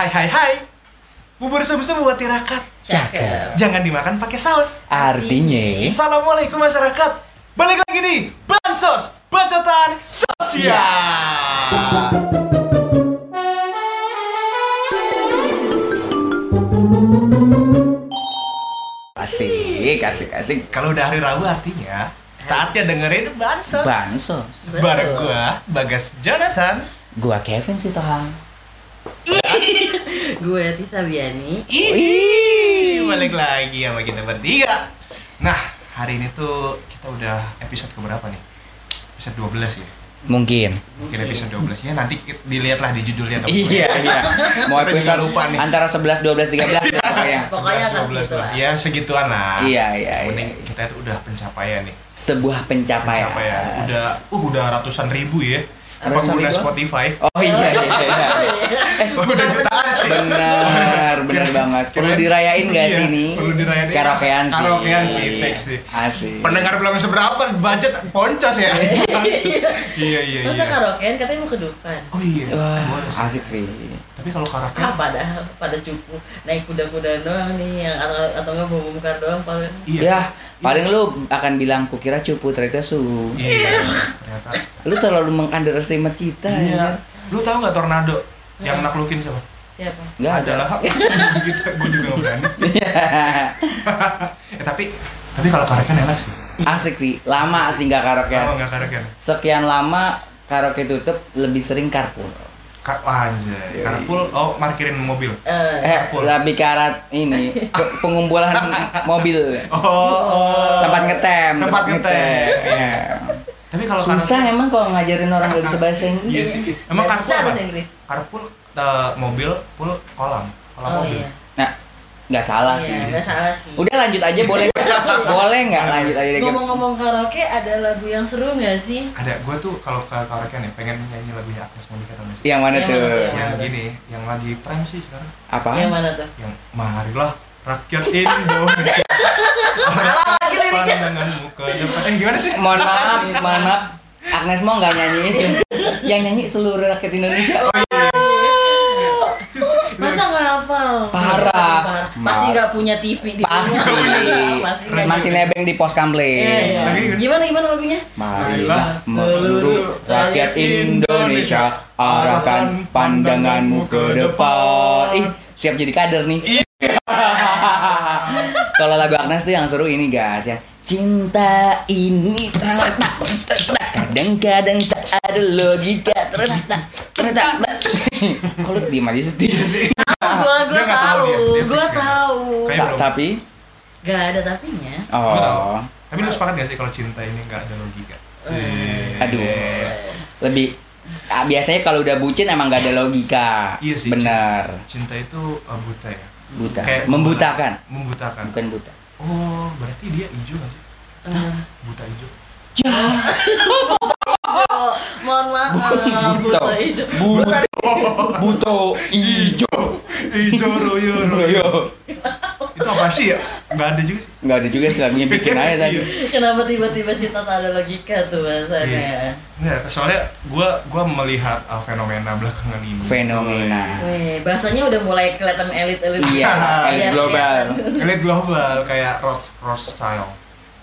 Hai hai hai. Bubur sum-sum buat tirakat. Cakep. Jangan dimakan pakai saus. Artinya Assalamualaikum masyarakat. Balik lagi di Bansos Bacotan Sosial. asik, asik, asik. Kalau udah hari Rabu artinya saatnya dengerin Bansos. Bansos. Bareng gua Bagas Jonathan. Gua Kevin sih Tohang. Gue Tisa Biani. Ih, balik lagi sama kita bertiga. Nah, hari ini tuh kita udah episode keberapa nih? Episode 12 ya? Mungkin. Mungkin episode 12 ya nanti kita- dilihatlah di judulnya Iya, iya. Mau Kita juga episode lupa nih. antara 11, 12, 13 deh pokoknya. Pokoknya atas 12 itu lah. Ya segituan lah. Iya, iya, Mending iya. kita tuh udah pencapaian nih. Sebuah pencapaian. Pencapaian. Udah uh udah ratusan ribu ya. Pengguna? Spotify. Oh iya, iya, iya. Oh, udah jutaan sih. Benar, benar banget. Perlu dirayain gak iya, sih nih? Perlu dirayain. Karaokean sih. Karaokean sih, fix sih. Asik. Pendengar belum seberapa, budget poncos ya. iya iya Masa iya. karaokean katanya mau ke depan. Oh iya. Wah, asik sih. Tapi kalau karaoke Ah, pada pada cukup naik kuda-kuda doang nih yang atau atau nggak bawa bongkar doang paling. iya. Ya, paling lu akan bilang kukira cupu ternyata su. Iya. Ternyata. Lu terlalu mengunderestimate kita Iya. ya. Lu tahu nggak tornado yang Iya. naklukin siapa? Siapa? Enggak ada. lah. gitu, gue juga nggak berani. eh, tapi tapi kalau karaokean enak sih. Asik sih. Lama sih nggak Kalau karaokean. nggak karaokean. Sekian lama karaoke tutup lebih sering carpool. Ka oh, anjay. Carpool, oh parkirin mobil. Eh, Eh, Carpool. lebih ke arah ini pe- pengumpulan mobil. Oh, oh. Tempat ngetem. Tempat ngetem. Iya. Tapi kalau Susah karaoke- emang kalau ngajarin orang nggak bisa bahasa Inggris. Iya sih. Emang nggak carpool bisa apa? bahasa Inggris. Carpool eh, mobil, pool kolam. Kolam Oh mobil. iya. Nah, nggak salah Iya, sih. nggak salah sih. Udah lanjut aja boleh. boleh nggak lanjut aja deh. Ngomong-ngomong karaoke ada lagu yang seru nggak sih? Ada, gue tuh kalau ke karaokean ya pengen nyanyi lagunya Agnes Monica tau nggak sih? Yang mana Yang tuh? mana yang Yang mana? gini, yang lagi tren sih sekarang. Apa? Yang mana tuh? Yang marilah rakyat Indonesia. Pandanganmu ke depan. Eh gimana sih? Mohon maaf, mohon maaf. Agnes mau nggak nyanyi itu. Yang nyanyi seluruh rakyat Indonesia. Masa nggak hafal? Parah. Masih nggak punya TV di Pasti. rumah. Masih nebeng di pos kampleng. iya. Lagi, gimana? Gimana lagunya? Marilah seluruh rakyat Indonesia arahkan pandanganmu ke depan. Ih, siap jadi kader nih. Kalau lagu Agnes tuh yang seru ini guys ya. Cinta ini ternyata kadang-kadang tak ada logika ternyata ternyata kalau diem aja sih Gua gua Dia nggak tahu dia gua tahu. Tapi Gak ada tapinya. Oh Tapi lu sepakat gak sih kalau cinta ini gak ada logika? Eh. Aduh. lebih ah, biasanya kalau udah bucin emang gak ada logika Iya sih, benar Cinta itu uh, buta ya? Buta Kayak membutakan Membutakan. bukan buta Oh, berarti dia hijau gak sih? Eh, Buta hijau. oh, mohon maaf. itu. buta buta ijo Hijau royo royo. Itu apa sih ya? Gak ada juga sih. nggak ada juga sih lagunya bikin aja tadi Iya. Kenapa tiba-tiba cinta tak ada logika tuh bahasanya? Iya. Nggak, soalnya gua gua melihat uh, fenomena belakangan ini. fenomena Weh, bahasanya udah mulai kelihatan elit-elit. iya elit Iya, global iya. Elit global kayak Ross Ross style.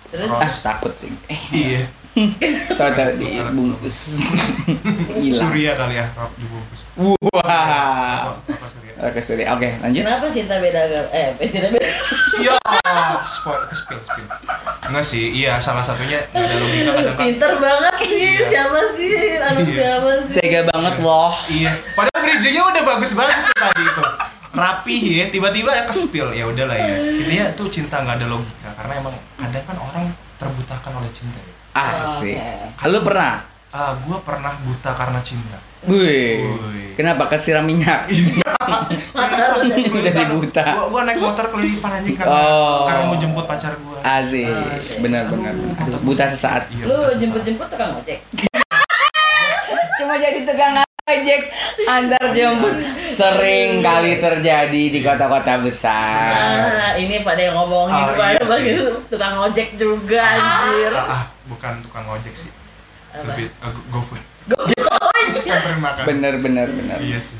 Terus ah takut sih eh Iya. tahu tahu dibungkus hilang Surya kali ya, dibungkus. wah Surya? oke sorry oke lanjut kenapa cinta beda agama? Eh, cinta beda. Iya, spoil ke spill spill. Enggak sih, iya salah satunya ada logika kadang. Pinter banget sih. Iya. Siapa sih? Anak Iya. siapa sih? tega banget loh Iya, padahal gerejanya udah bagus-bagus tuh tadi itu. Rapi ya, tiba-tiba ya ke spill. Ya udahlah ya. Intinya tuh cinta nggak ada logika karena emang kadang kan orang terbutakan oleh cinta ya. Asik Oke. lu pernah Ah, gua pernah buta karena cinta. Wih, kenapa kesiram minyak? Lu jadi buta. Gua, gua naik motor keliling anjing karena, Oh. karena mau jemput pacar gua. Asik, Oh, oke. benar benar. Aduh, buta sesaat. Iya, Lu buta jemput-jemput tukang ojek. Cuma jadi tukang ojek antar jemput sering kali terjadi di kota-kota besar. Ah, ini pada yang ngomongin Oh, pada iya tukang ojek juga anjir. Ah, ah, bukan tukang ojek sih. Apa? Lebih uh, GoFood. Oh, iya. Anterin makan. Bener bener bener. Iya sih.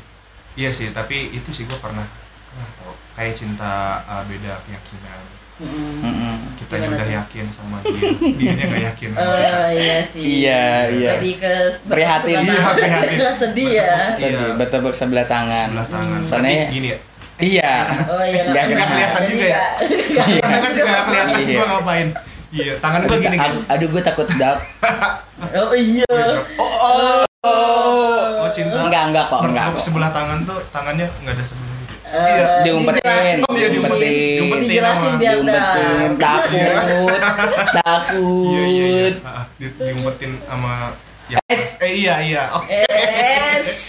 Iya sih, tapi itu sih gue pernah pernah tau kayak cinta uh, beda keyakinan. Kita Gimana udah yakin sama dia, dia nggak yakin. Eh, iya sih. Iya, iya. Lebih ke Prihatin. Iya, prihatin. Sedih ya. Iya. Sedih, bertepuk sebelah tangan. Sebelah tangan. Soalnya Tapi gini ya, iya. Oh iya. Nah. kelihatan juga ya. Iya. Kan juga nggak kelihatan Iya. gue ngapain. Iya, tangan gue gini guys. Aduh, gue takut dark. Oh iya. Oh, oh, oh, oh cinta. Enggak, enggak kok, enggak sebelah tangan tuh tangannya nggak ada sebelah Eh, Diumpetin. Oh, iya, diumpetin. Diumpetin Dijelasin biar Diumpetin, tahu. takut, takut. Iya, iya, iya. Ah, di- diumpetin sama ya. Eh iya, iya. Oke. Es.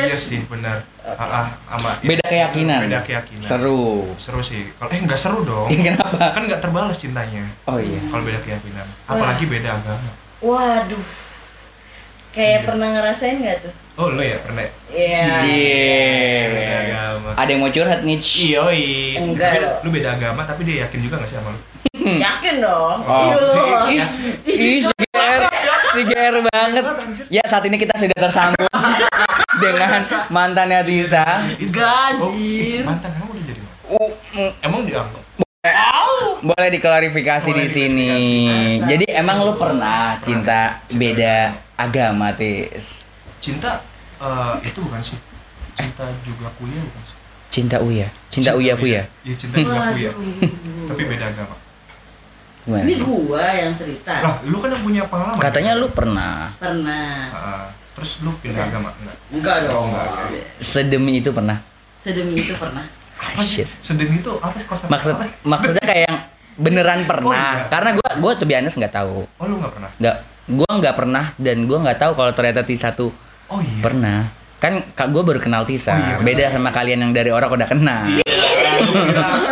Iya Es. sih, benar. Ah, ah, sama Beda keyakinan. Beda keyakinan. Seru. Seru sih. Kalau eh nggak seru dong. Kenapa? Kan nggak terbalas cintanya. Oh iya. Kalau beda keyakinan. Apalagi beda agama. Waduh. Kayak pernah ngerasain nggak tuh? Oh, lo ya pernah. ya? Iya. Cie. Beda agama. Ada yang mau curhat nih? Iya, iya. Enggak Tapi dong. lu beda agama tapi dia yakin juga gak sih sama lu? Yakin dong. Oh, Iya. sih. Ih, ih, si GR, si GR banget. Ya saat ini kita sudah tersambung dengan mantannya Tisa. Gajir. Oh, mantan emang udah jadi mantan? Emang dianggap? boleh diklarifikasi Boleh di sini. Jadi emang lu pernah cinta beda agama, Tis? Cinta eh, itu bukan sih? Cinta juga kuya bukan sih? Cinta Uya, cinta Uya Kuya. Iya, cinta juga kuya. Tapi beda agama. Gimana? Ini gua yang cerita. Lah, lu kan yang punya pengalaman. Katanya lu pernah Pernah. Ah, terus lu pindah agama enggak? Enggak Oh, dong. enggak, ya. sedemi itu pernah. Sedemi itu pernah. Ah, Apa shit. sih? Sedemi itu apa sih kosa Maksud maksudnya kayak yang beneran pernah. iya. Karena gua gua tuh biasanya nggak tahu. Oh, lu enggak pernah? Nggak, gua nggak pernah dan gua nggak tahu kalau ternyata Tisa tuh Oh iya. pernah. Kan kak gue baru kenal Tisa. Oh, iya. Beda sama kalian yang dari orang udah kenal. Iya,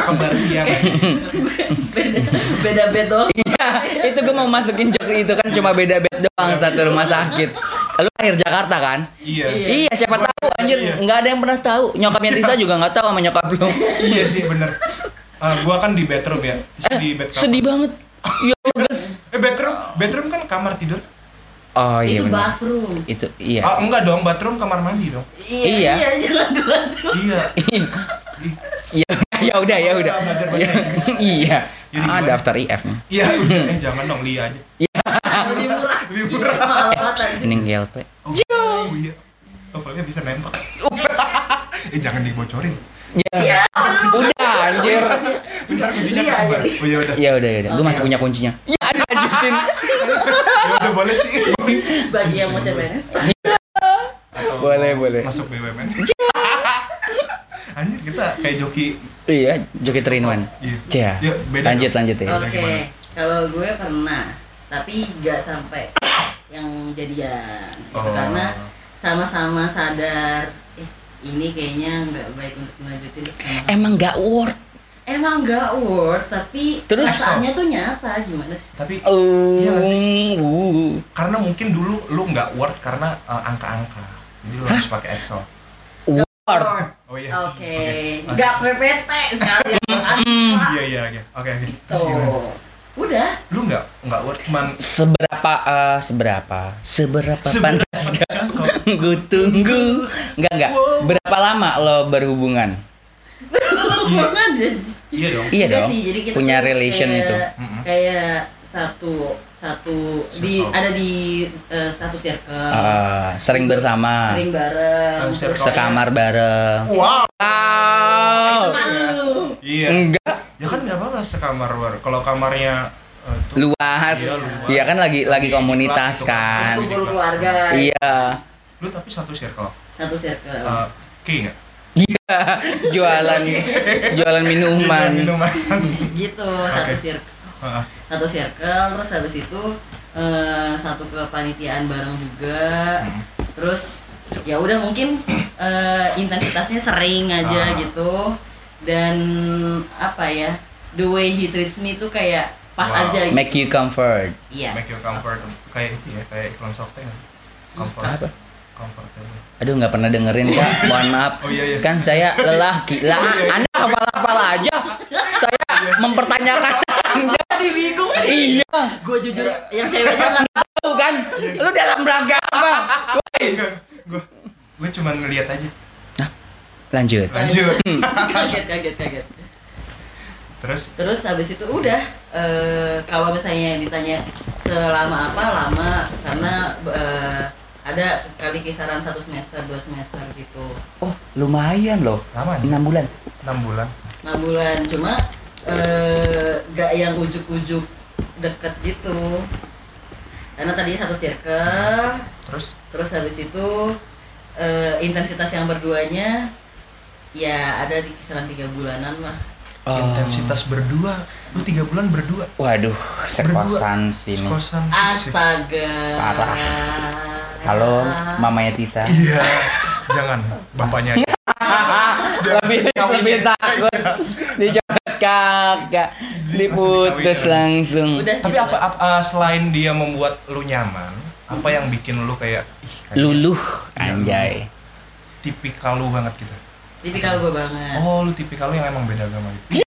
kembar siang. Beda beda bed doang. Iya, itu gue mau masukin joke itu kan cuma beda bed doang satu rumah sakit. Lu lahir Jakarta kan? Iya. Iya. Iya, siapa tahu anjir Iya. nggak ada yang pernah tahu. Nyokapnya Tisa juga nggak tahu sama nyokap lu. Iya sih bener. Ah, gua kan di bedroom ya. Terus di bed. Sedih banget. Iya, guys. Eh bedroom, bedroom kan kamar tidur. Oh iya itu bathroom. Itu iya. Ah enggak dong, bathroom kamar mandi dong. Iya. Iya, jangan di bathroom. Iya. Ih, Iya, ya udah ya udah. Iya. Iya. Jadi Ah, daftar IF nih. Iya, udah. eh jangan dong Lia aja. Lebih murah. Lebih murah. Mahal-mahal. Mending GLP. Oh, oh iya. Tovelnya bisa nembak. eh jangan dibocorin. Ya. Udah anjir. Bentar kuncinya Lia kesebar. aja. Oh iya udah. Ya udah ya udah. Gue masih punya kuncinya. Ya lanjutin. Ya udah boleh sih. Bagi yang mau CPNS. Boleh, boleh. Masuk BUMN. Anjir kita kayak joki. Iya, joki train one. Iya. Cia. Ya, beda Lanjut dong. lanjut ya. Oke, kalau gue pernah, tapi nggak sampai yang jadian. Itu Oh. karena sama-sama sadar, ini kayaknya nggak baik untuk melanjutin sama Emang gak worth. Emang nggak worth, tapi Terus? perasaannya tuh nyata gimana sih? Tapi Oh. Iya nggak sih? uh. karena mungkin dulu lu nggak worth karena eh, angka-angka. Jadi lu harus pakai Excel. Worth. Oh iya. Oke, Oke. nggak PPT sekalian Iya iya iya. Oke oke. Tuh, gimana? udah. Lu nggak nggak worth cuman Seberapa eh, seberapa seberapa Seberapa pantas kau- gue tunggu enggak enggak Wow. berapa lama lo berhubungan Hubungan jadi. iya dong. iya Enggak dong sih, jadi kita punya relation kayak, itu. Kayak satu satu di ada di eh, satu circle. Eh, sering bersama Sering bareng. Sekamar bareng Wow. wow Malu. Iya. enggak Ya kan nggak apa-apa sekamar war. Kalau kamarnya eh, luas Iya, luas. iya kan lagi lagi komunitas gitu kan. kan Kumpul keluarga. iya lu tapi satu circle. Satu circle. Eh, Oke nggak? iya jualan jualan minuman Minuman. gitu satu circle. Heeh. Satu circle terus habis itu eh, satu kepanitiaan bareng juga. Hmm. Terus ya udah mungkin eh, intensitasnya sering aja Ah. gitu dan apa ya the way he treats me itu kayak pas Wow. aja gitu. make you comfort Yes. Make you comfort. Kayak itu ya, kayak iklan softtek nggak? Comfort. apa Comfortable. aduh nggak pernah dengerin kak. Mohon maaf. Oh, iya, iya. kan saya lelah gila. Anda hafal hafal aja. Saya mempertanyakan anda. Tadi bingung. iya. Gue jujur yang ceweknya nggak tahu kan? Lu dalam rangka apa? Woi. Gua gua cuma ngeliat aja. Nah, Lanjut. Lanjut. kaget kaget kaget. Terus? Terus habis itu udah eh, kalau misalnya ditanya selama apa? Lama karena eh, ada kali kisaran satu semester dua semester gitu Oh, lumayan loh. lama? 6 bulan. 6 bulan. enam bulan cuma eh, gak yang ujuk-ujuk deket gitu karena tadi satu circle Terus terus habis itu eh, intensitas yang berduanya ya ada di kisaran tiga bulanan lah Oh. intensitas berdua. Lu 3 bulan berdua. Waduh, sekosan sini. Kosan. astaga Parah. Halo, mamanya Tisa. Iya. Jangan bapaknya lebih lebih takut dicoret kakak diputus langsung udah Tapi gitu. apa, apa uh, selain dia membuat lu nyaman, apa yang bikin lu kayak kayak luluh Iya, anjay tipikal lu banget gitu? tipikal gue banget Oh, lu tipikal lu yang emang beda agama gitu.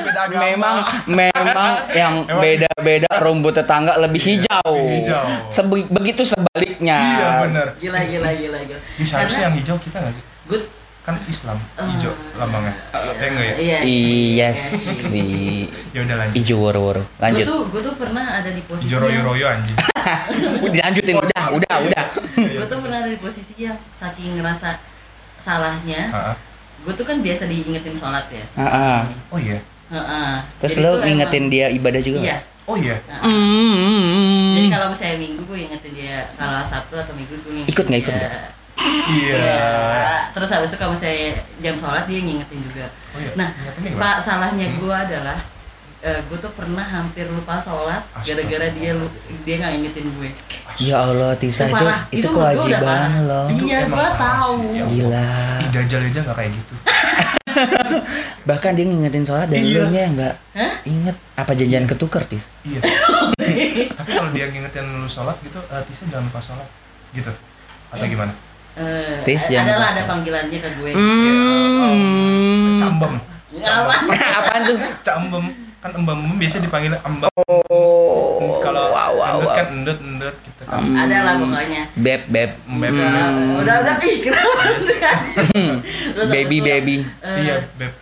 Beda agama. memang memang yang beda-beda rumput tetangga lebih hijau, lebih hijau. Sebe- begitu sebaliknya Iya bener. gila gila gila gila Ih, seharusnya yang hijau kita nggak sih? good Kan Islam, hijau Eh, lambangnya. Eh enggak ya? iya iya sih Ya udah lanjut. hijau woro-woro gue lanjut tuh gue tuh pernah ada di posisi Hijau royo-royo anjing. udah lanjutin udah udah udah gue tuh pernah ada di posisi yang saking ngerasa salahnya Heeh. gue tuh kan biasa diingetin sholat ya Ah, ah. Oh iya. Heeh. terus Jadi lo ngingetin emang- dia ibadah juga iya Oh iya. Nah, Mm. jadi kalau misalnya minggu gue ingetin dia kalau sabtu atau minggu gue ingetin Ikut nggak, ikut dia. Iya. Iya. terus habis itu kalau misalnya jam sholat dia ngingetin juga Oh iya. Nah, nih, Pak salahnya Hmm. gue adalah eh, gue tuh pernah hampir lupa sholat gara-gara dia dia nggak ingetin gue. ya Allah Tisa Itu itu itu kewajiban parah. lo Itu Iya, gua parah tahu. ya gila Ih, Dajjal aja nggak kayak gitu. bahkan dia ngingetin sholat dan Iya. lu nya nggak Hah? inget apa janjian ketuker tis Iya. Tapi kalau dia ngingetin lu sholat gitu, eh, Tisa jangan lupa sholat. Gitu. Atau Eh. gimana? Eh, Tis, jangan adalah lupa ada panggilannya ke gue. Hmm. Cambem. Apa? Apaan tuh? Cambem. Kan embam-embam biasa dipanggil embam. Oh, Kalau wow, wow, endut wow. kan endut Hmm. Ada lah pokoknya. Beb, beb. Beb, Hmm. Udah udah ih kenapa sih? Terus Baby, itu, baby. eh, Iya, beb.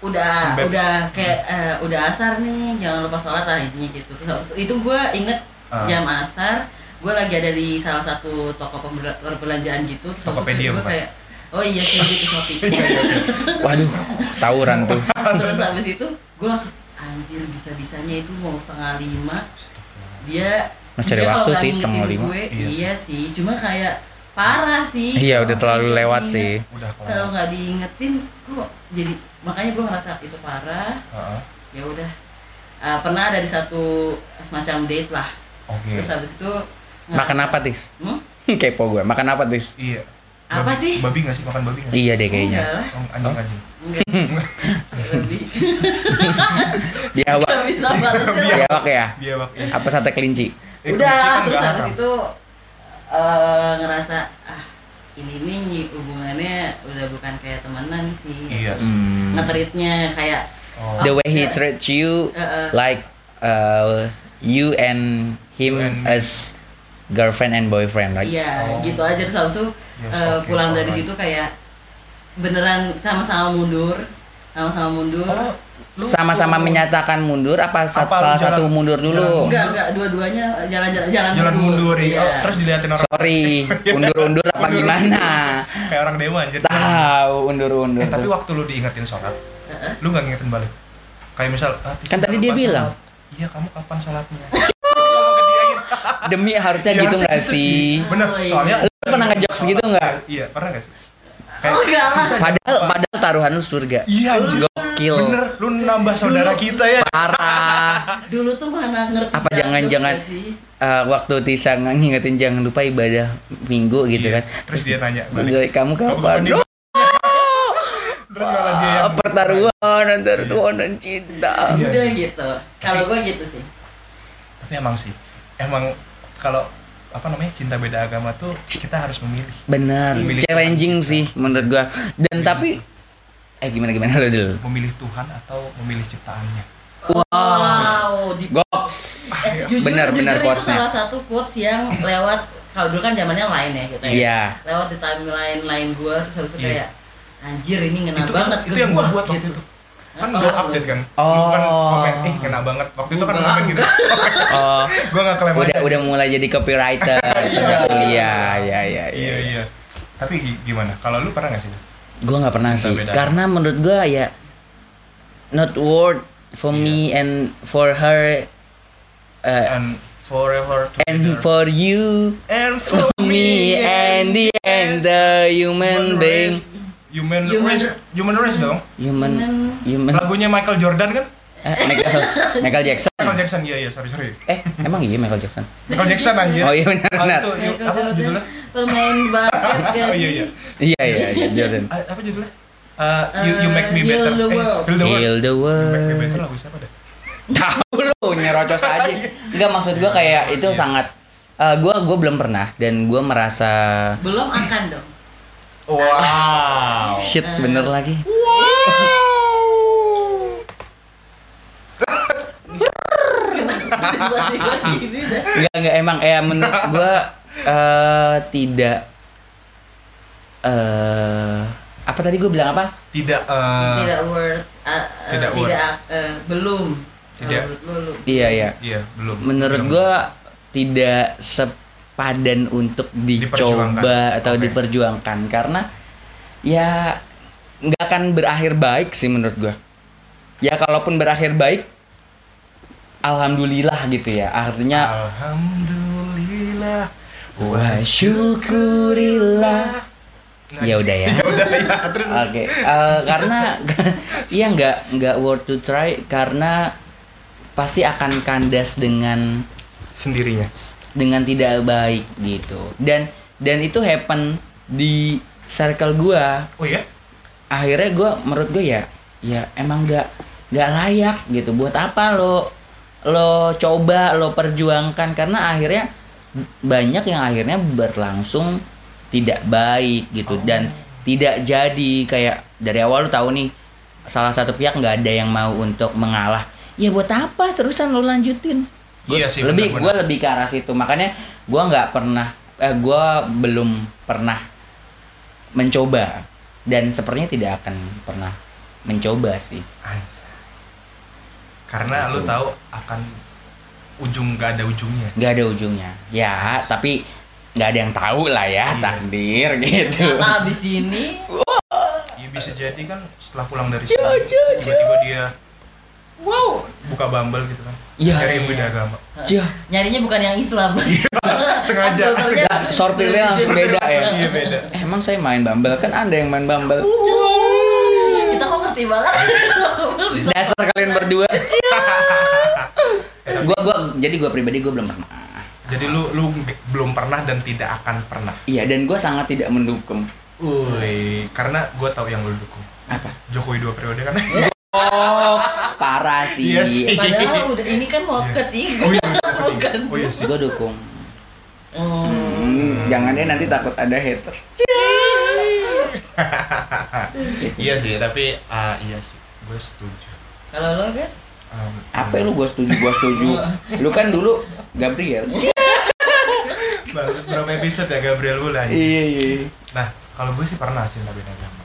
udah Sembep. udah kayak eh, udah asar nih jangan lupa sholat lah intinya gitu terus itu gue inget Ah. jam asar gue lagi ada di salah satu toko perbelanjaan gitu terus Tokopedia, gue kayak oh iya sih gitu shopee Waduh, tawuran tuh. terus habis itu gue langsung anjir bisa bisanya itu mau setengah lima dia Masih ada waktu sih, setengah lima. gue, Iya iya, sih cuma kayak parah sih Iya, udah terlalu nggak lewat diinget- sih. Udah kalau nggak diingetin kok jadi makanya gue ngerasa itu parah Heeh. ya udah Eh, pernah ada di satu semacam date lah Oke. terus habis itu Makan ngerasa- apa, Tis? hmm? Kepo gue. Makan apa, Tis? Iya. Apa Babi- sih? Babi nggak sih makan babi nggak? Iya deh kayaknya. Enggak lah, Oh, anjing anjing. Biawak. Biawak ya? Biawak ya. Apa sate kelinci? Eh, udah terus habis itu eh, ngerasa ah ini nih hubungannya udah bukan kayak temenan sih Iya. sih. Hmm. ngetritnya kayak Oh. The way he treats you eh, eh, like uh, you and him and- as girlfriend and boyfriend like iya Oh. gitu aja terus habis itu Yes, eh, oke, pulang dari alright. situ kayak beneran sama-sama mundur sama-sama mundur Oh, sama-sama menyatakan mundur apa, Apa salah jalan- satu mundur dulu jalan enggak enggak dua-duanya jalan-jalan jalan, jalan mundur ya. Iya. Oh, terus diliatin orang sorry undur-undur apa Undur. gimana kayak orang demo anjir. tahu undur-undur Eh, tapi waktu lu diingetin sholat, Heeh. lu nggak ngingetin balik. Kayak misal, ah, Kan tadi dia bilang. sholat. Iya, kamu kapan sholatnya? Ngomong ke dia gitu. demi harusnya Iya, gitu nggak sih Bener, Oh, iya. soalnya Lu pernah ngejokes gitu nggak? Iya, pernah nggak sih? Oh, enggak lah. "Bisa padahal jangan lupa." padahal taruhan lu surga Iya, anjir. gokil Bener, lu nambah saudara kita ya. parah dulu tuh mana ngerti Apa jangan-jangan- Eh, waktu Tisa ngingetin jangan lupa ibadah minggu gitu Iya. kan Terus dia nanya balik. Kamu Kamu kapan di- Terus malah dia yang pertaruhan antara Tuhan dan cinta Iya. udah gitu kalau gue gitu sih Tapi emang sih, emang kalau apa namanya cinta beda agama tuh kita harus memilih. benar Memilih challenging Tuhan. sih menurut gua dan Memilih tapi eh gimana gimana lu dulu Memilih Tuhan atau memilih ciptaannya. wow di goks eh, jujur, Benar, jujur benar itu quotes-nya. salah satu quotes yang lewat kalau dulu kan zamannya lain ya kita ya. Iya. Lewat di timeline lain gua terus habis itu Iya. kayak anjir ini ngena itu, banget itu ke yang gua gua buat waktu gitu. itu kan oh, update kan Oh. Lu kan komen eh kena banget waktu itu kan komen gitu Oh, gua nggak klaim udah aja. udah mulai jadi copywriter sejak kuliah. Ya ya iya ya. iya tapi gi- gimana kalau lu pernah nggak sih Gua nggak pernah Cinta sih. beda. Karena menurut gua ya not worth for me and for her uh, and forever and together. for you and for me and the entire human being race. human Human- race human race dong. Human human. lagunya Michael Jordan kan? Eh, Michael Michael Jackson. Michael Jackson iya iya sorry sorry. Eh emang iya Michael Jackson? Michael Jackson anjir. Oh iya, benar, Ah, benar. itu, yuk, Michael apa Jordan, judulnya? Pemain basket guys oh iya iya. iya iya iya Jordan. Ah, apa judulnya? Uh, you, you make me Uh, Heal better. the eh, World. Heal the World. Heal the You make me world. Better lagu siapa dah tahu lu nyerocos aja. Enggak maksud gua kayak itu Iya. sangat eh, gua gua belum pernah dan gua merasa belum akan dong wow shit bener lagi tiba-tiba gini dah enggak enggak emang ya menurut gua eh tidak eh apa tadi gua bilang apa tidak uh, tidak worth uh, uh, Tidak worth. tidak uh, belum Tidak. Lu. iya iya iya belum menurut Belum. gua tidak sepadan untuk dicoba Diperjuangkan. atau Oke. diperjuangkan. Karena ya nggak akan berakhir baik sih menurut gua. Ya kalaupun berakhir baik alhamdulillah gitu ya. Artinya alhamdulillah wa syukurillah. Ya udah ya. Ya udah ya terus? Oke, eh, karena iya nggak nggak worth to try karena pasti akan kandas dengan sendirinya dengan tidak baik gitu. Dan dan itu happen di circle gua. Oh ya akhirnya gua menurut gua ya ya emang nggak nggak layak gitu. Buat apa lo lo coba lo perjuangkan? Karena akhirnya banyak yang akhirnya berlangsung tidak baik gitu. Oh. dan tidak jadi kayak dari awal lo tahu nih salah satu pihak nggak ada yang mau untuk mengalah. Ya buat apa terusan lo lanjutin Gua Iya sih, lebih gue lebih ke arah situ. Makanya gua nggak pernah eh, gua belum pernah mencoba. Dan sepertinya tidak akan pernah mencoba sih. Karena lu Gitu. tahu akan ujung gak ada ujungnya. Nggak ada ujungnya. Ya tapi nggak ada yang tahu lah ya Iya. takdir gitu. Karena abis ini ya bisa jadi kan setelah pulang dari sini tiba-tiba dia wow. Buka bumble gitu kan. Iya. dari yang beda agama. Jah, nyarinya bukan yang Islam. Sengaja. Filternya- sengaja. Sortirnya langsung beda ya. iya beda. Eh, emang saya main Bumble? Kan anda yang main Bumble. Kita kok ngerti banget. Dasar kalian berdua. Gua gua jadi gua pribadi gua belum pernah. Jadi lu lu belum pernah dan tidak akan pernah. Iya dan gua sangat tidak mendukung. Woi, karena gue tahu yang lu dukung. apa? Jokowi dua periode kan? Oh parah sih Iya sih. padahal udah ini kan mau Iya. ketiga Oh iya, bukan oh iya sih. gua dukung Hmm. Hmm, jangan deh nanti takut ada haters Iya sih, tapi ah, iya sih, gue setuju. kalau lo guys Um, apa lu gua setuju gua setuju lu kan dulu Gabriel Baru berapa episode ya Gabriel Wulan? iya iya Nah, kalau gue sih pernah cinta beda agama.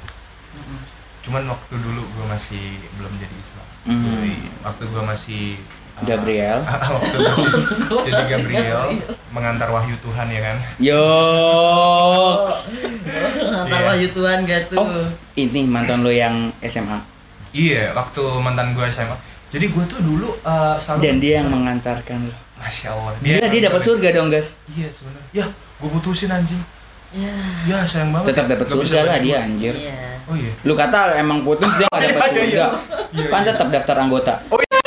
Cuman waktu dulu gue masih belum jadi Islam. Mhm. Jadi, waktu gue masih ah, Gabriel. waktu masih jadi Gabriel mengantar wahyu Tuhan ya kan. Yoks. Ngantar Iya. wahyu Tuhan gak tuh Oh, ini mantan lo yang SMA. Iya, waktu mantan gue SMA. Jadi gue tuh dulu eh, selalu Dan dia yang mengantarkan lo. Masya Allah. Dia dia dapat surga dong, guys. Iya sebenarnya. Ya, gue putusin anjing. Iya Ya sayang banget. Tetap dapat surga lah dia anjir. Iya Oh iya. Lu kata emang putus dia gak dapat Iya, iya, surga. iya. Iya, Kan iya. tetap daftar anggota. Oh iya.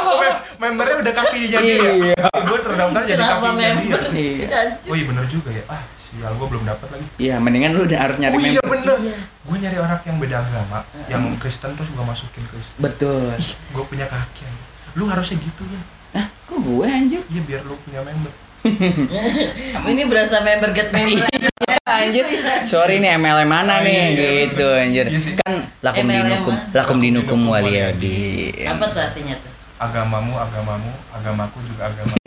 Oh, mem- membernya udah kakinya dia. Iya. Gue terdaftar jadi Kenapa kakinya dia. member? Iya. Oh iya bener juga ya. Ah, sial gue belum dapat lagi. Iya, mendingan lu udah harus nyari oh iya member. bener. Iya. Gue nyari orang yang beda agama, yang Kristen terus gue masukin Kristen. Betul. Gue punya kaki. Lu harusnya gitu ya. Nah, kok gue anjir? Iya biar lu punya member. Ini berasa member get member Iya, anjir. Sorry nih MLM mana Oh, nih iya, iya, gitu anjir. Iya. Kan lakum MLM dinukum, mah. lakum dinukum waliyadi. Apa tuh artinya tuh? Agamamu, agamamu, agamaku juga agama.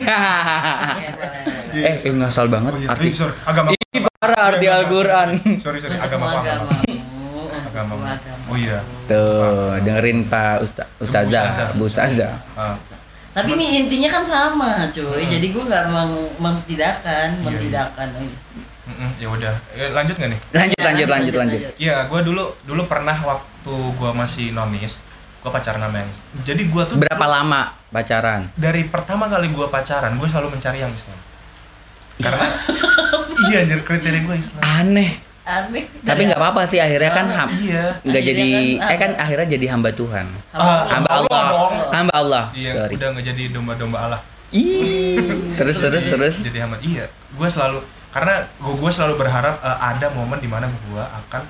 Eh, eh ngasal banget Oh iya, arti. eh, sorry, agama. Ih, parah arti Al-Quran. Sorry, sorry, agama apa? agamamu. Agama. Agamamu. Oh iya. Tuh, dengerin Pak Usta Ustazah, Bu Ustazah. Tapi ini intinya kan sama, cuy. Hmm. Jadi gue nggak meng mentidakkan, Iya, mentidakkan. mm-mm, ya udah. Eh, lanjut nggak nih? Lanjut, lanjut, lanjut, lanjut. Iya, gue dulu dulu pernah waktu gue masih nonis, gue pacaran sama yang Jadi gue tuh Berapa lama pacaran? dari pertama kali gue pacaran, gue selalu mencari yang Islam. Karena iya, jadi kriteria gue Islam. Aneh. Aneh. Tapi nggak apa-apa sih akhirnya kan ham, Iya. nggak jadi kan, eh kan akhirnya jadi hamba Tuhan. Ah, Hamba Allah Allah. dong. Hamba Allah. Iya, Sorry. udah nggak jadi domba-domba Allah. Ih. Terus terus Jadi- terus. Jadi hamba. Iya, gue selalu karena gue gue selalu berharap eh, ada momen di mana gue akan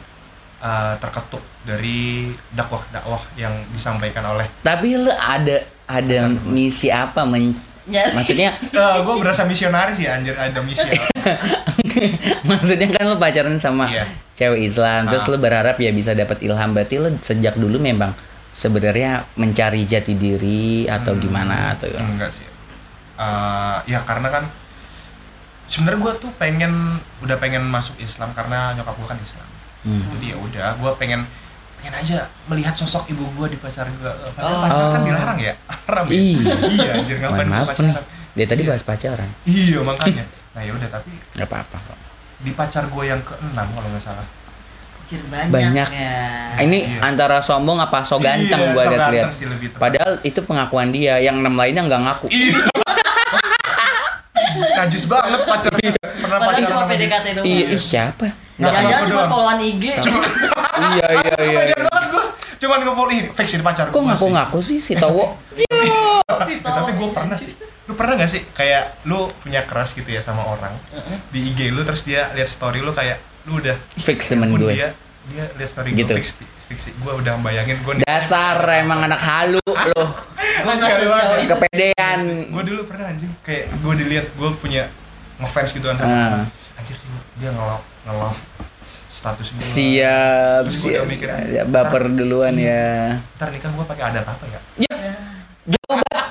eh, terketuk dari dakwah-dakwah yang disampaikan oleh Tapi lu ada ada misi apa men Nyari. Maksudnya gue berasa misionaris ya anjir ada misi maksudnya kan lu pacaran sama Iya. cewek Islam terus Ah. lu berharap ya bisa dapat ilham berarti lu sejak dulu memang sebenarnya mencari jati diri atau Hmm, gimana atau enggak sih Eh, ya karena kan sebenarnya gue tuh pengen udah pengen masuk Islam karena nyokap gue kan Islam Hmm. jadi ya udah gue pengen pengen aja melihat sosok ibu gue di pacar gue padahal Oh. pacar kan Oh. dilarang ya haram ya Iya. iya anjir ngapain maaf pacaran nih. Dia tadi bahas pacaran. iya makanya nah ya udah tapi Gak apa-apa kok. di pacar gue yang keenam kalau nggak salah banyak, Banyak. ya. Ini Iya. antara sombong apa so ganteng Iya, gua so lihat. Padahal itu pengakuan dia, yang enam lainnya nggak ngaku. iya najis banget pacar pernah pacaran cuma sama dia. PDKT doang. Iya, ih siapa? Nggak Jangan cuma followan IG. iya iya iya. Gue cuman nge-follow ini fix ini pacar Kok gua ngaku sih. ngaku sih si Towo? Eh, tapi gue pernah sih lu pernah gak sih kayak lu punya crush gitu ya sama orang di IG lu terus dia lihat story lu kayak lu udah Fix temen gue. dia dia lihat story Gitu. gue fix fix gue udah bayangin gue nih Dasar emang anak halu itu. Kepedean. gue dulu pernah anjing kayak gue dilihat gue punya ngefans gitu kan orang. anjir dia- nge-love nge-love status gue Siap, Terus gua siap. mikir, Ya, baper duluan ya. ntar nikah gue pakai adat apa ya Jauh banget.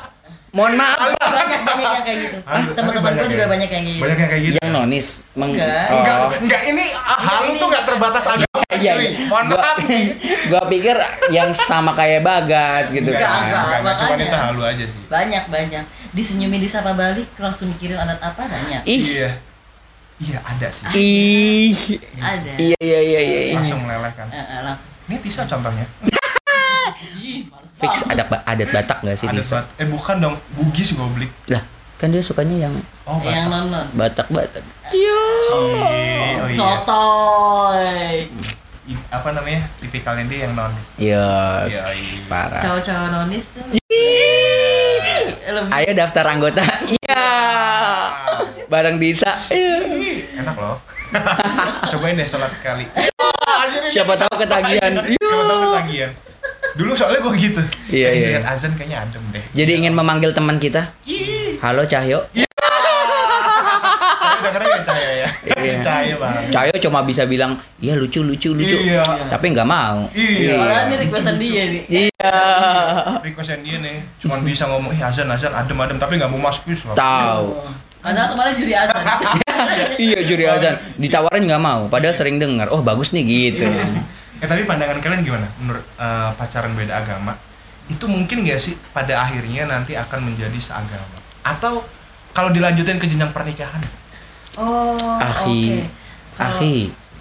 Mohon maaf. banyak banyak yang kayak gitu. Teman-teman gue juga ya. banyak yang kayak gitu. banyak yang kayak gitu Yang ya? nonis Enggak. Oh. enggak enggak ini ah, hal Ini- tuh nggak terbatas agama Iya, cuy. iya. mohon Gua, maaf gua pikir yang sama kayak Bagas gitu Enggak, kan. enggak, enggak, makanya. itu halu aja sih Banyak banyak. Disenyumin disapa balik langsung mikirin adat apa banyak. Ih, Iya. Iya ada sih. ih. Ada. Iya iya iya iya. iya. Langsung meleleh kan. Eh, eh, langsung. Ini Tisa contohnya. Fix banget. adat adat Batak gak sih Ada Tisa? buat eh bukan dong, Bugis goblik. Lah, kan dia sukanya yang Oh, yang Batak. non non. Batak-Batak. Cie, Oh iya. Sotoy. I- apa namanya? Tipikalnya dia yang nonis. Iya, Iya, iya. parah. Cowok-cowok nonis tuh. Lebih Ayo daftar anggota. Iya. Bareng Disa. Iya. Ih, Enak loh. Cobain deh sholat sekali. Siapa tahu ketagihan. Coba tahu ketagihan. Dulu soalnya gua gitu. Iya, iya. Lihat azan kayaknya adem deh. Jadi ingin memanggil teman kita. Ih, Halo Cahyo. tapi dengerin nggak Cahaya ya? Iya. Banget. Cahyo cuma bisa bilang, "Iya lucu lucu lucu." Iya. Tapi nggak mau. Iya. Padahal ini requestan dia nih. Iya. Requestan dia nih, cuman bisa ngomong, ih azan azan adem adem, tapi nggak mau masuk Islam. Tahu. Padahal kemarin juri azan. iya juri azan ditawarin nggak mau padahal sering dengar oh bagus nih gitu Ya tapi pandangan kalian gimana menurut eh, pacaran beda agama? Itu mungkin nggak sih pada akhirnya nanti akan menjadi seagama? Atau kalau dilanjutin ke jenjang pernikahan? Oh. akhi oke. Kalau- akhi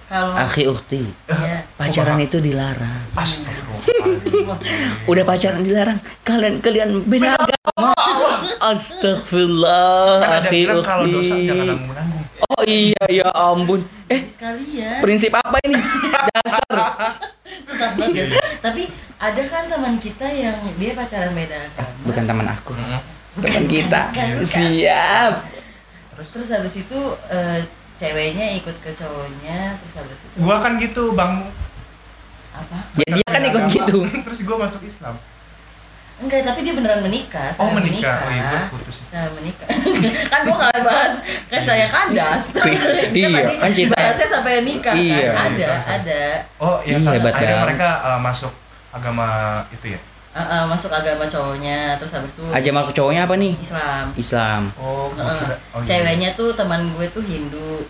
Kalau akhi ukti Iya. pacaran itu dilarang Astagfirullah. udah pacaran dilarang kalian kalian beda agama astagfirullah Kan ada akhi bilang kalau dosa ukti jangan nanggung nanggung. oh iya ya ampun eh sekalian. prinsip apa ini dasar ya. Tapi ada kan teman kita yang dia pacaran beda agama. bukan teman aku Bukan, teman kita bukan, bukan. siap Terus habis itu eh, ceweknya ikut ke cowoknya, terus habis itu Gua kan gitu bang. apa? ya dia kan ikut Agama. gitu Terus gua masuk Islam. Enggak, tapi dia beneran menikah. Oh saya menikah. Oh iya gua putus. Saya menikah. kan gua nggak bahas kayak saya kandas. Iya, tadi kan cerita- bahasnya sampai nikah Iya. kan. Ada, Iya, ada. Oh iya Ih, sa- hebat dah. mereka eh, masuk agama itu ya. Uh, uh, masuk agama cowoknya terus habis itu Ajamal ke cowoknya apa nih? Islam Islam. Oh, Uh. Oh, iya. ceweknya tuh teman gue tuh Hindu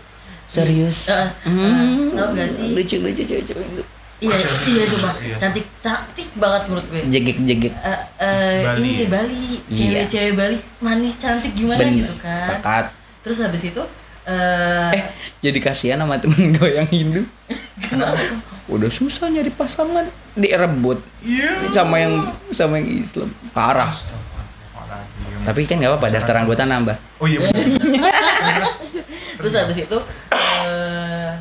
Serius? Uh, uh, Hmm. tau gak sih Lucu lucu cewek cewek itu. iya iya coba Iya. cantik cantik banget menurut gue Jegek jegek. Eh, eh, Bali ini ya? Bali Iya. cewek-cewek Bali manis cantik gimana Bener. gitu kan Sepakat. terus habis itu eh Eh, jadi kasihan sama temen gue yang Hindu. kenapa Udah susah nyari pasangan, direbut Iya. sama yang sama yang Islam. Parah. Tapi kan nggak apa-apa, daftar anggota nambah. Oh iya. terus habis itu eh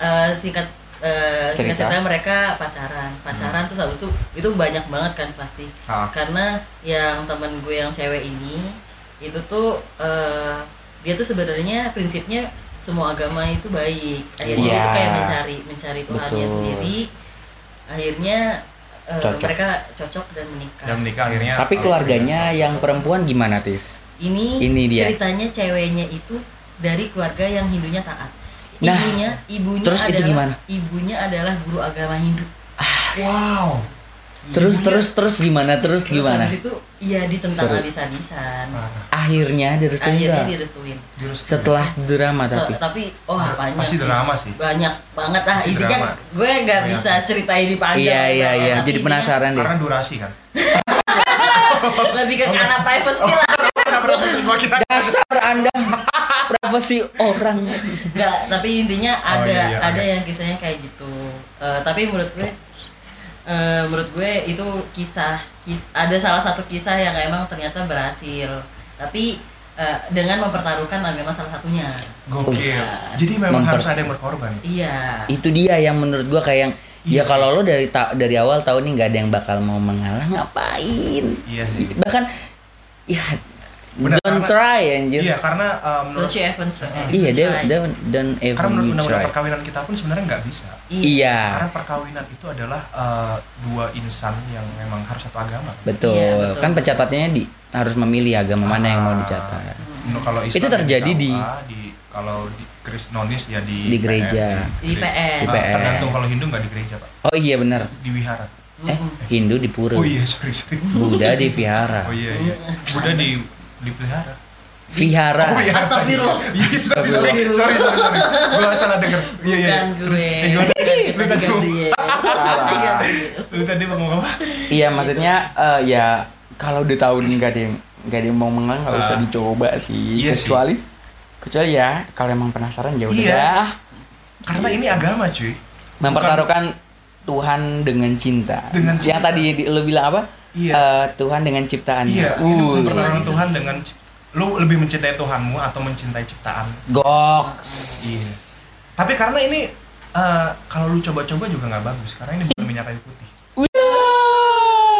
eh, singkat eh, singkat Cerita. cerita mereka pacaran pacaran terus habis itu itu banyak banget kan pasti Ah. karena yang temen gue yang cewek ini itu tuh eh, dia tuh sebenarnya prinsipnya semua agama itu baik akhirnya Iya. tuh kayak mencari mencari Tuhannya Betul. sendiri akhirnya eh, Cocok. mereka cocok dan menikah Dan menikah akhirnya. Tapi keluarganya yang perempuan gimana, Tis? ini, Ini dia. ceritanya ceweknya itu dari keluarga yang Hindunya taat Nah, ibunya ibunya terus itu adalah gimana? ibunya adalah guru agama Hindu Wow. Terus terus terus gimana? Terus terus gimana? habis itu iya ditentang habis-habisan Parah. Akhirnya direstuin akhirnya direstuin Setelah drama Se- tapi. tapi oh banyak Pasti sih. drama sih. banyak banget lah intinya drama. gue nggak bisa ceritain di panjang Iya iya iya, jadi penasaran deh. Karena durasi kan. lebih ke karena privacy lah Kenapa profesi gua kita? Dasar Anda privasi orang. Enggak, tapi intinya Oh, ada iya, iya, ada oke. yang kisahnya kayak gitu. Eh, tapi menurut gue eh, menurut gue itu kisah kis ada salah satu kisah yang emang ternyata berhasil. Tapi eh, dengan mempertaruhkan agama salah satunya. Gokil. Jadi memang Memper- harus ada yang berkorban. Iya. Itu dia yang menurut gua kayak yang Iya ya kalau lo dari ta- dari awal tahu nih nggak ada yang bakal mau mengalah ngapain Iya sih. bahkan ya Benar, don't karena- try anjir Iya, karena uh, menurut Don't you even try. Eh, iya dia try. don't, don't karena even menurut undang-undang perkawinan kita pun sebenarnya nggak bisa. iya Karena perkawinan itu adalah uh, dua insan yang memang harus satu agama. betul. Iya, betul. kan pencatatnya di harus memilih agama mana yang mau Ah. dicatat Menurut kalau Islam Itu terjadi di- KUA, di kalau di Kristenonis ya di Di gereja. Di PN. Di Ah, PN. tergantung kalau Hindu nggak di gereja pak, oh iya benar di wihara. eh. Hindu di pura Oh iya sorry sorry. Buddha di vihara Oh iya iya. Buddha di dipelihara. vihara Oh iya. Astagfirullah. Iya, sorry sorry sorry sorry. Gua salah denger. Iya iya. Bukan Terus gue. eh, gimana? Lu tadi. Gabriel. lu tadi mau ngomong apa? iya maksudnya eh, ya kalau udah tahu nih nggak ada yang nggak ada yang mau mengalah nggak usah Ah. dicoba sih Iya sih. kecuali kecuali ya kalau emang penasaran ya udah Iya. Karena ini agama cuy. mempertaruhkan Tuhan dengan cinta. Dengan Yang cinta. tadi di- lu bilang apa? Iya. Eh, Tuhan dengan ciptaannya. Iya, Uh, mempertaruhkan Tuhan dengan lu lebih mencintai Tuhanmu atau mencintai ciptaan. goks. Iya. Tapi karena ini eh, kalau lu coba-coba juga nggak bagus karena ini bukan minyak kayu putih.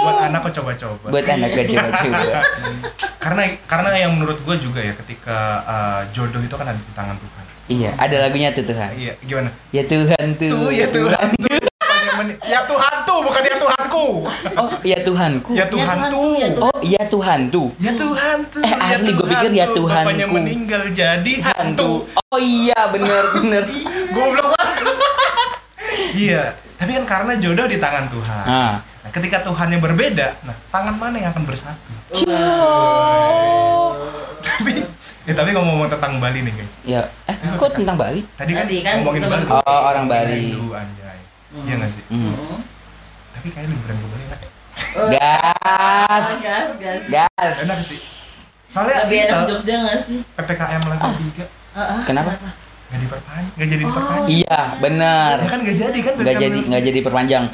Buat anak kok coba-coba. Buat anak gue coba-coba. karena karena yang menurut gue juga ya ketika eh, jodoh itu kan ada di tangan Tuhan. iya, ada lagunya tuh Tuhan. Iya, gimana? Ya Tuhan tuh. Tuh ya Tuhan tuh. Yang Ya Tuhan tuh, bukan ya Tuhanku. Oh, ya Tuhanku. Ya Tuhan Tuhan tuh. ya Tuhan. Oh, iya Tuhan tuh. Ya Tuhan tuh. Eh, asli gua pikir ya tuh. Bapaknya Tuhanku. meninggal jadi hantu. Oh iya, bener bener. Goblok banget. Iya, tapi kan karena jodoh di tangan Tuhan. Ah. Nah, ketika Tuhannya berbeda, nah tangan mana yang akan bersatu? tapi ya tapi ngomong tentang Bali nih guys. Ya, eh kok tentang Bali? Tadi kan, Tadi kan ngomongin Bali. gue. Oh, orang Bali. Hindu anjay. Iya nggak sih? Hmm. Hmm. Tapi kayak liburan ke Bali enak ya. Gas. Gas, gas. Gas. Enak sih. Soalnya Lebih enak kita Jogja nggak sih? PPKM level 3 Ah, ah, Kenapa? nggak diperpanjang, nggak jadi diperpanjang. Iya, benar. Ya kan nggak jadi kan nggak jadi nggak jadi perpanjang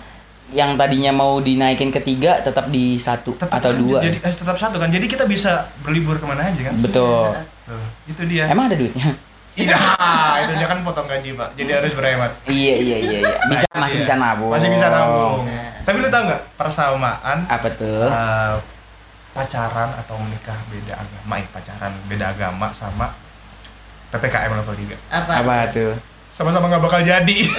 yang tadinya mau dinaikin ke tiga tetap di satu tetap atau lanjut, dua Jadi eh, tetap satu kan. Jadi kita bisa berlibur ke mana aja kan? betul Tuh, itu dia. emang ada duitnya Iya, itu dia kan potong gaji pak. Jadi harus berhemat. iya iya iya iya bisa Nah, masih itu bisa nabung Masih bisa nabung. Tapi lu tau nggak persamaan apa tuh eh, pacaran atau menikah beda agama? Eh, pacaran beda agama sama ppkm level 3 Apa? apa tuh Sama-sama nggak bakal jadi.